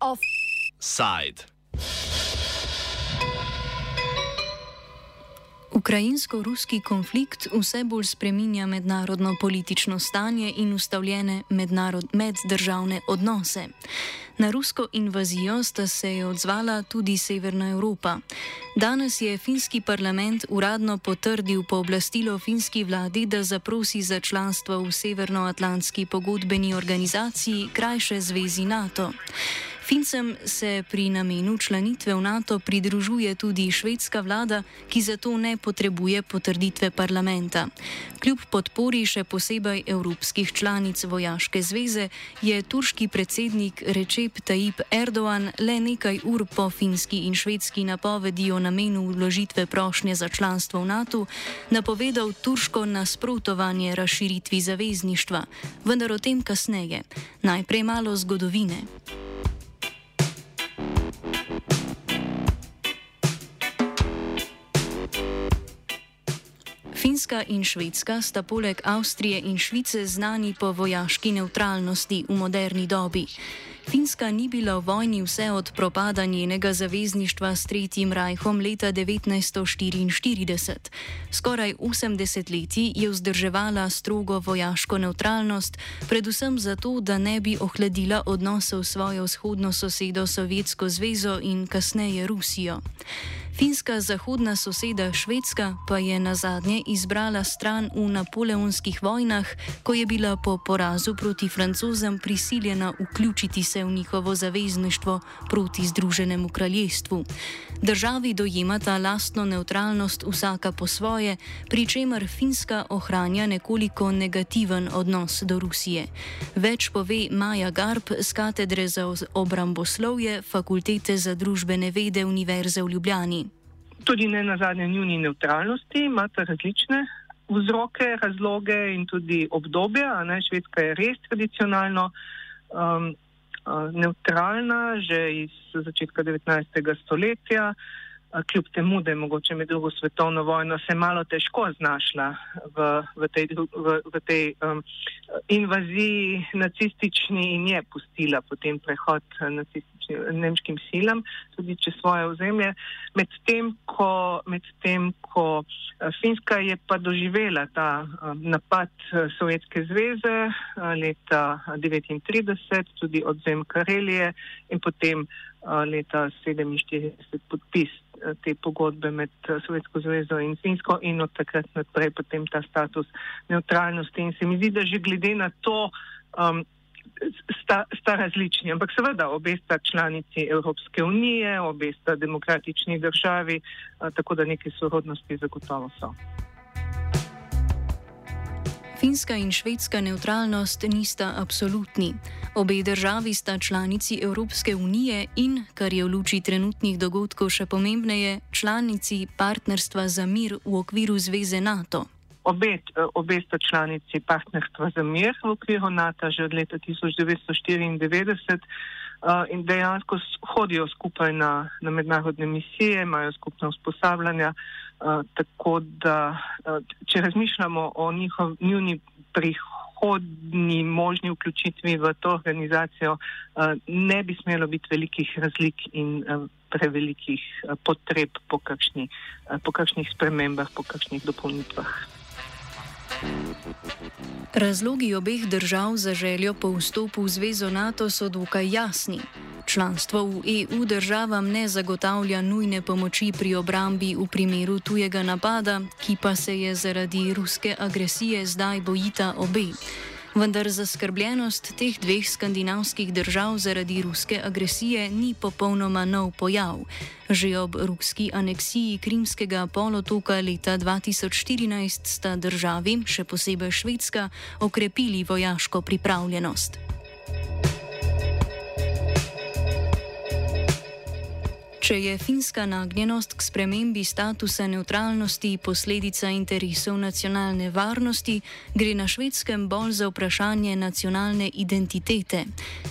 Offside. Ukrajinsko-ruski konflikt vse bolj spreminja mednarodno politično stanje in ustavljene meddržavne odnose. Na rusko invazijo sta se odzvala tudi Severna Evropa. Danes je finski parlament uradno potrdil pooblastilo finski vladi, da zaprosi za članstvo v Severnoatlantski pogodbeni organizaciji, krajše zvezi NATO. Fincem se pri namenu članitve v NATO pridružuje tudi švedska vlada, ki zato ne potrebuje potrditve parlamenta. Kljub podpori še posebej evropskih članic vojaške zveze je turški predsednik Recep Tayyip Erdoğan le nekaj ur po finski in švedski napovedi o namenu vložitve prošnje za članstvo v NATO napovedal turško nasprotovanje razširitvi zavezništva, vendar o tem kasneje. Najprej malo zgodovine. Finska in Švedska sta poleg Avstrije in Švice znani po vojaški neutralnosti v moderni dobi. Finska ni bila v vojni vse od propada njenega zavezništva s Tretjim rajhom leta 1944. Skoraj 80 leti je vzdrževala strogo vojaško neutralnost, predvsem zato, da ne bi ohladila odnosov s svojo vzhodno sosedo Sovjetsko zvezo in kasneje Rusijo. Finska zahodna soseda Švedska pa je na zadnje izbrala stran v napoleonskih vojnah, ko je bila po porazu proti francozem prisiljena vključiti se v njihovo zavezništvo proti Združenemu kraljestvu. Državi dojemata lastno neutralnost vsaka po svoje, pri čemer Finska ohranja nekoliko negativen odnos do Rusije. Več pove Maja Garb z katedre za obramboslovje Fakultete za družbene vede Univerze v Ljubljani tudi ne na zadnje njuni neutralnosti, imate različne vzroke, razloge in tudi obdobja. Ne, Švedska je res tradicionalno um, uh, neutralna, že iz začetka 19. stoletja. Kljub temu, da je mogoče med drugo svetovno vojno se malo težko znašla v, v tej, v, v tej um, invaziji nacistični in je pustila potem prehod nacistični nemškim silam, tudi čez svoje ozemlje. Medtem ko, med ko eh, Finska je pa doživela ta eh, napad eh, Sovjetske zveze leta 1939, tudi odzem Karelije in potem leta 1947 podpis te pogodbe med Sovjetsko zvezo in Finsko in od takrat naprej potem ta status neutralnosti. In se mi zdi, da že glede na to, um, sta, sta različni, ampak seveda obe sta članici Evropske unije, obe sta demokratični državi, tako da neke sorodnosti zagotovo so. Finska in švedska neutralnost nista absolutni. Obe državi sta članici Evropske unije in, kar je v luči trenutnih dogodkov še pomembneje, članici partnerstva za mir v okviru Zveze NATO. Obe, obe sta članici partnerstva za mir v okviru NATO že od leta 1994 uh, in dejansko hodijo skupaj na, na mednarodne misije, imajo skupna usposabljanja. Uh, tako da, če razmišljamo o njihov, njuni prihodni možni vključitvi v to organizacijo, uh, ne bi smelo biti velikih razlik in uh, prevelikih uh, potreb po, kakšni, po kakšnih spremembah, po kakšnih dopolnitvah. Razlogi obeh držav za željo po vstopu v zvezo NATO so dokaj jasni. Članstvo v EU državam ne zagotavlja nujne pomoči pri obrambi v primeru tujega napada, ki pa se je zaradi ruske agresije zdaj bojita obe vendar zaskrbljenost teh dveh skandinavskih držav zaradi ruske agresije ni popolnoma nov pojav. Že ob ruski aneksiji Krimskega polotoka leta 2014 sta državi, še posebej Švedska, okrepili vojaško pripravljenost. Če je finska nagnjenost k spremembi statusa neutralnosti posledica interesov nacionalne varnosti, gre na švedskem bolj za vprašanje nacionalne identitete.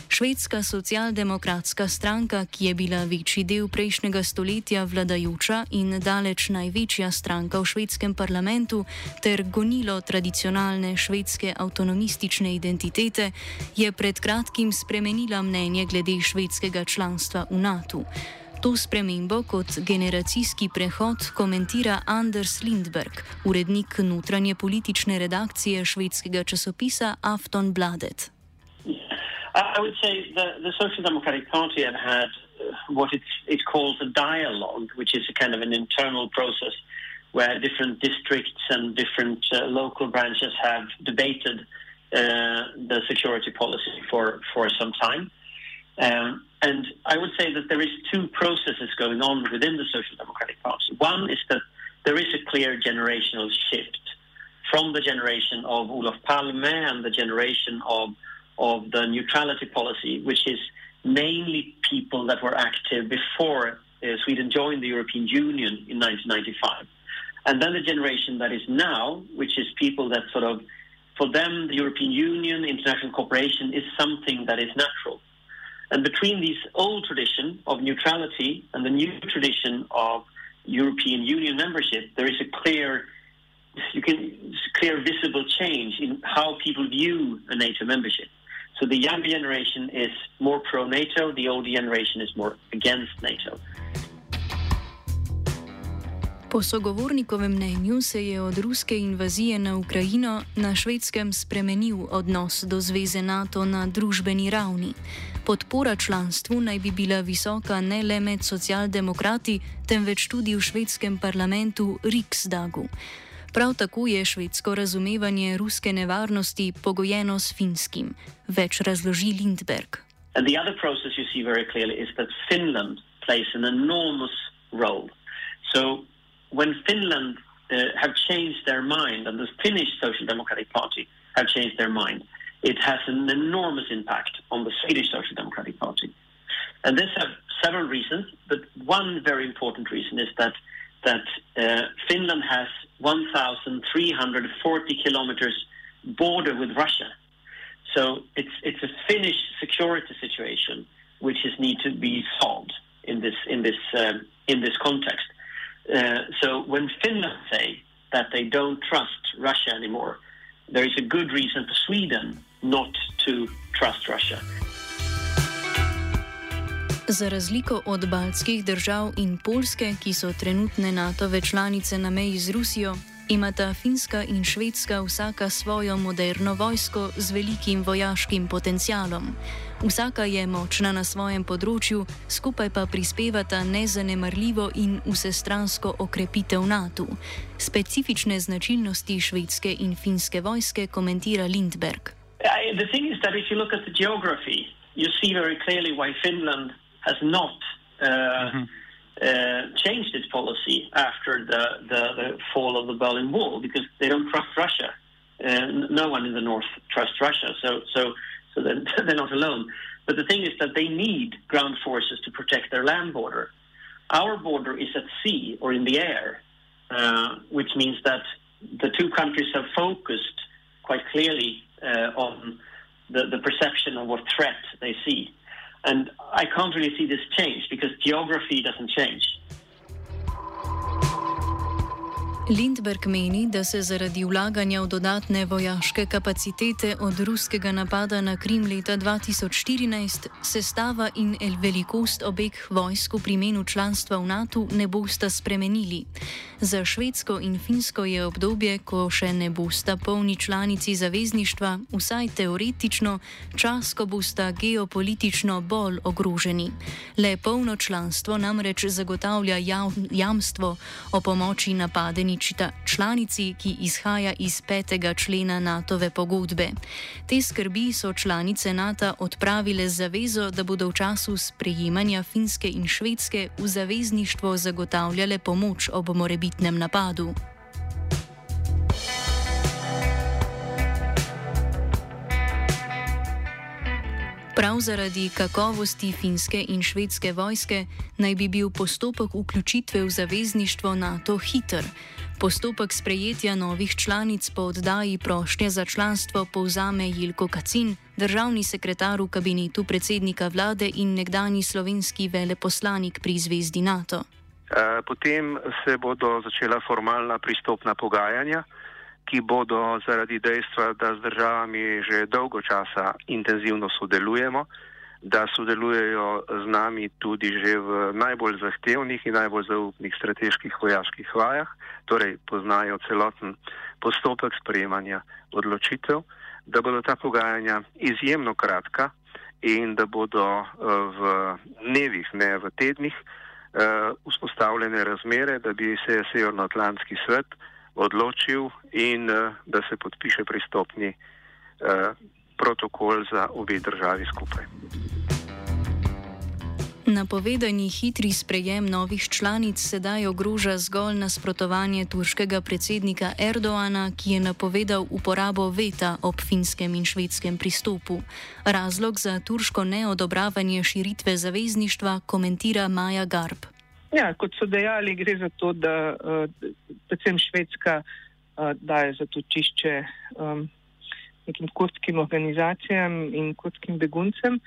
Švedska socialdemokratska stranka, ki je bila večji del prejšnjega stoletja vladajoča in daleč največja stranka v švedskem parlamentu ter gonilo tradicionalne švedske avtonomistične identitete, je pred kratkim spremenila mnenje glede švedskega članstva v NATO. To spremembo kot generacijski prehod komentira Anders Lindberg, urednik notranje politične redakcije švedskega časopisa Aftonbladet. I would say the, the Social Democratic Party have had uh, what it, it calls a dialogue, which is a kind of an internal process where different districts and different uh, local branches have debated uh, the security policy for, for some time. Um, and I would say that there is two processes going on within the Social Democratic Party. One is that there is a clear generational shift from the generation of Olaf Palme and the generation of of the neutrality policy, which is mainly people that were active before uh, Sweden joined the European Union in 1995. And then the generation that is now, which is people that sort of, for them, the European Union, international cooperation is something that is natural. And between this old tradition of neutrality and the new tradition of European Union membership, there is a clear, you can clear visible change in how people view a NATO membership. So the young generation is more pro NATO, the old generation is more against NATO. Po sogovornikovem mnenju se je od ruske invazije na Ukrajino na švedskem spremenil odnos do zveze NATO na družbeni ravni. Podpora članstvu naj bi bila visoka ne le med socialdemokrati, temveč tudi v švedskem parlamentu Riksdagu. Prav tako je švedsko razumevanje ruske nevarnosti pogojeno s finskim. Več razloži Lindberg. And the other process you see very clearly is that Finland plays an enormous role. So when Finland uh, have changed their mind, and the Finnish Social Democratic Party have changed their mind, it has an enormous impact on the Swedish Social Democratic Party. And this has several reasons, but one very important reason is that that uh, Finland has 1,340 kilometers border with Russia. So it's it's a Finnish security situation which is need to be solved in this in this um, in this context. Uh, so when Finland say that they don't trust Russia anymore, there is a good reason for Sweden not to trust Russia. Za razliko od baltskih držav in Polske, ki so trenutne NATO-ve članice na meji z Rusijo, imata Finska in Švedska vsaka svojo moderno vojsko z velikim vojaškim potencialom. Vsaka je močna na svojem področju, skupaj pa prispevata nezanemarljivo in vsestransko okrepitev NATO. Specifične značilnosti švedske in finske vojske komentira Lindberg. Uh, the thing is that if you look at the geography, you see very clearly why Finland has not uh, mm-hmm. uh, changed its policy after the, the, the, fall of the Berlin Wall because they don't trust Russia. Uh, no one in the north trusts Russia, so so so they're, they're not alone. But the thing is that they need ground forces to protect their land border. Our border is at sea or in the air, uh, which means that the two countries have focused quite clearly uh, on the, the perception of what threat they see. And I can't really see this change because geography doesn't change. Lindberg meni, da se zaradi vlaganja v dodatne vojaške kapacitete od ruskega napada na Krim leta 2014 sestava in velikost obeh vojsk v primenu članstva v NATO ne bosta spremenili. Za Švedsko in Finsko je obdobje, ko še ne bosta polni članici zavezništva, vsaj teoretično, čas, ko bosta geopolitično bolj ogroženi. Le polno članstvo namreč zagotavlja jamstvo o pomoči napadeni določita članici, ki izhaja iz petega člena NATO-ve pogodbe. Te skrbi so članice NATO odpravile z zavezo, da bodo v času sprejemanja Finske in Švedske v zavezništvo zagotavljale pomoč ob morebitnem napadu. Prav zaradi kakovosti finske in švedske vojske naj bi bil postopek vključitve v zavezništvo NATO hiter. Postopek sprejetja novih članic po oddaji prošnje za članstvo povzame Jilko Kacin, državni sekretar v kabinetu predsednika vlade in nekdani slovenski veleposlanik pri zvezdi NATO. Eh, potem se bodo začela formalna pristopna pogajanja ki bodo zaradi dejstva, da z državami že dolgo časa intenzivno sodelujemo, da sodelujejo z nami tudi že v najbolj zahtevnih in najbolj zaupnih strateških vojaških vajah, torej poznajo celoten postopek sprejemanja odločitev, da bodo ta pogajanja izjemno kratka in da bodo eh, v dnevih, ne v tednih, eh, vzpostavljene razmere, da bi se Severnoatlantski svet odločil in uh, da se podpiše pristopni protokol za obe državi skupaj. Napovedani hitri sprejem novih članic sedaj ogroža zgolj nasprotovanje turškega predsednika Erdoana, ki je napovedal uporabo veta ob finskem in švedskem pristopu. Razlog za turško neodobravanje širitve zavezništva komentira Maja Garb. Ja, kot so dejali, gre za to, da uh, predvsem Švedska uh, daje zatočišče um, nekim kurdskim organizacijam in kurdskim beguncem.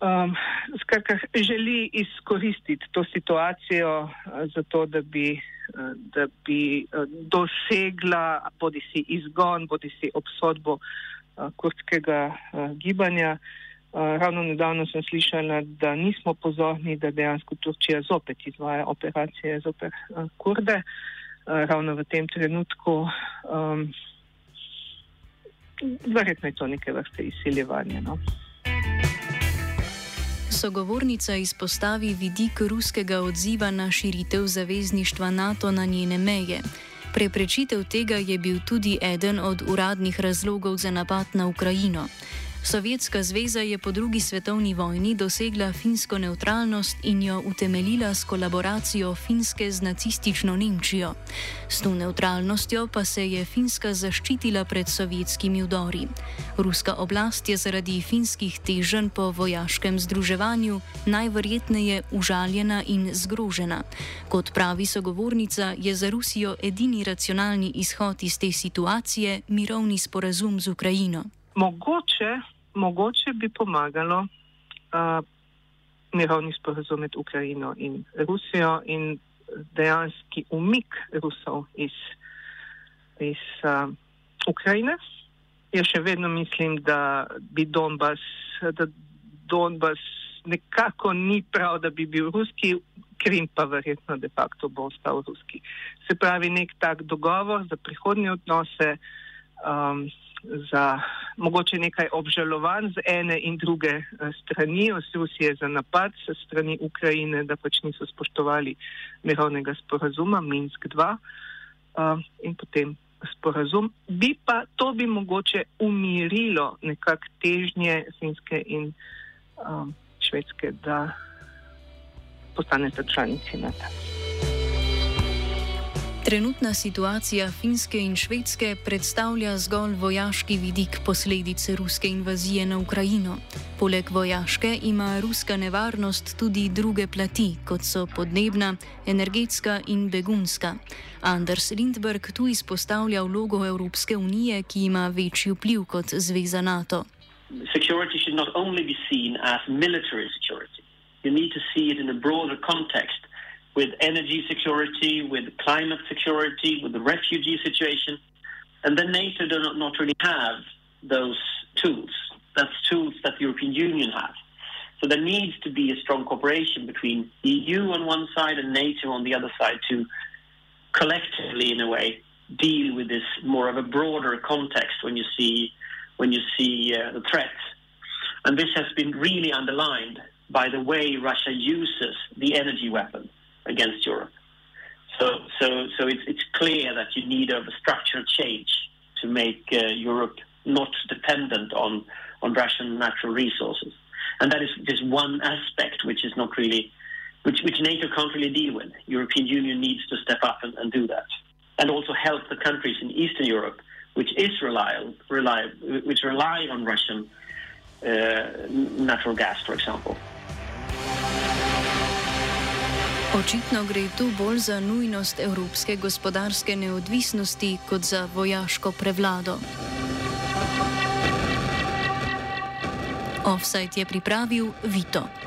Um, skratka, želi izkoristiti to situacijo uh, za to, da bi, uh, da bi uh, dosegla bodi si izgon, bodi si obsodbo uh, kurdskega uh, gibanja. Uh, Ravno nedavno sem slišala, da nismo pozorni, da dejansko Turčija zopet izvaja operacije zoper kurde. Ravno v tem trenutku, um, verjetno je to neke vrste izsiljevanje. No? Sogovornica izpostavi vidik ruskega odziva na širitev zavezništva NATO na njene meje. Preprečitev tega je bil tudi eden od uradnih razlogov za napad na Ukrajino. Sovjetska zveza je po drugi svetovni vojni dosegla finsko neutralnost in jo utemeljila s kolaboracijo Finske z nacistično Nemčijo. S to neutralnostjo pa se je Finska zaščitila pred sovjetskimi udori. Ruska oblast je zaradi finskih teženj po vojaškem združevanju najverjetneje užaljena in zgrožena. Kot pravi sogovornica, je za Rusijo edini racionalni izhod iz te situacije mirovni sporazum z Ukrajino. Mogoče mogoče bi pomagalo uh, mirovni sporozum med Ukrajino in Rusijo in dejanski umik Rusov iz, iz uh, Ukrajine. Jaz še vedno mislim, da bi Donbas, da Donbas nekako ni prav, da bi bil ruski, Krim pa verjetno de facto bo ostal ruski. Se pravi, nek tak dogovor za prihodnje odnose. Um, za mogoče nekaj obžalovanj z ene in druge eh, strani, Rusije za napad, se strani Ukrajine, da pač niso spoštovali mirovnega sporazuma Minsk 2 uh, eh, in potem sporazum. Bi pa to bi mogoče umirilo nekak težnje Finske in um, Švedske, da postanete članici NATO. Trenutna situacija Finske in Švedske predstavlja zgolj vojaški vidik posledice ruske invazije na Ukrajino. Poleg vojaške ima ruska nevarnost tudi druge plati, kot so podnebna, energetska in begunska. Anders Lindberg tu izpostavlja vlogo Evropske unije, ki ima večji vpliv kot Zveza NATO. Security should not only be seen as military security. You need to see it in a broader context. With energy security, with climate security, with the refugee situation. And then NATO do not, not really have those tools. That's tools that the European Union has. So there needs to be a strong cooperation between EU on one side and NATO on the other side to collectively, in a way, deal with this more of a broader context when you see when you see uh, the threats. And this has been really underlined by the way Russia uses the energy weapon against Europe. So, so, so it's, it's clear that you need a structural change to make uh, Europe not dependent on, on Russian natural resources. And that is just one aspect which is not really, which, which NATO can't really deal with. European Union needs to step up and, and do that. And also help the countries in Eastern Europe, which is rely, rely, which rely on Russian natural gas, for example. Očitno gre tu bolj za nujnost evropske gospodarske neodvisnosti kot za vojaško prevlado. Offside je pripravil Vito.